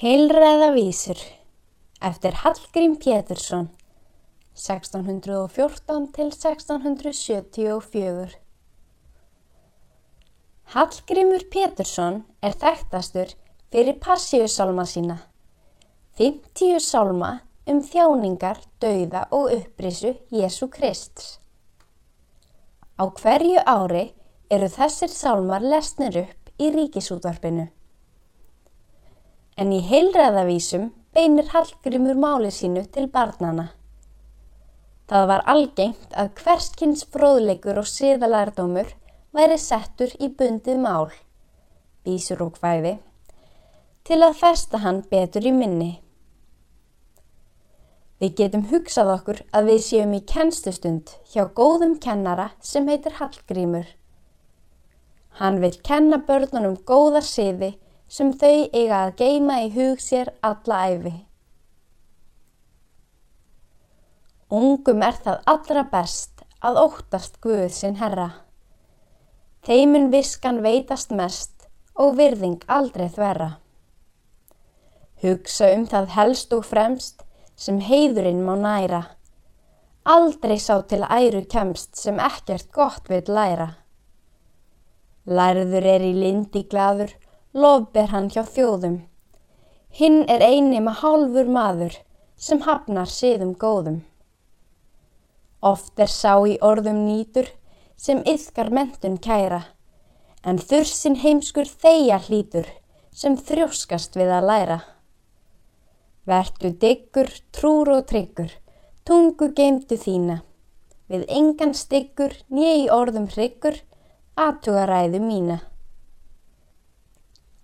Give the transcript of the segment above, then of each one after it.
Heilræða vísur eftir Hallgrím Pétursson 1614 til 1674 Hallgrímur Pétursson er þekktastur fyrir passíusálma sína. 50 sálma um þjáningar, dauða og upprisu Jésu Krist. Á hverju ári eru þessir sálmar lesnir upp í ríkisútvarpinu en í heilræðavísum beinir Hallgrímur máli sínu til barnana. Það var algengt að hverskins fróðleikur og siðalærdómur væri settur í bundið mál, vísur og hvæði, til að festa hann betur í minni. Við getum hugsað okkur að við séum í kennstustund hjá góðum kennara sem heitir Hallgrímur. Hann vil kenna börnunum góða siði sem þau eiga að geima í hug sér alla æfi. Ungum er það allra best að óttast Guð sinn herra. Þeimun viskan veitast mest og virðing aldrei þverra. Hugsa um það helst og fremst sem heiðurinn má næra. Aldrei sá til æru kemst sem ekkert gott vil læra. Lærður er í lindi gladur lofber hann hjá þjóðum. Hinn er eini með hálfur maður sem hafnar siðum góðum. Oft er sá í orðum nýtur sem yðkar mentun kæra, en þursin heimskur þeia hlítur sem þrjóskast við að læra. Vertu diggur, trúr og tryggur, tungu geimtu þína, við engan styggur, nýi orðum hryggur, aðtugaræðu mína.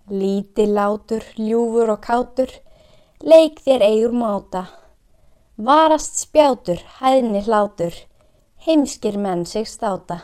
Líti látur, ljúfur og kátur, leik þér eigur máta. Varast spjátur, hæðni hlátur, heimskir menn sig státa.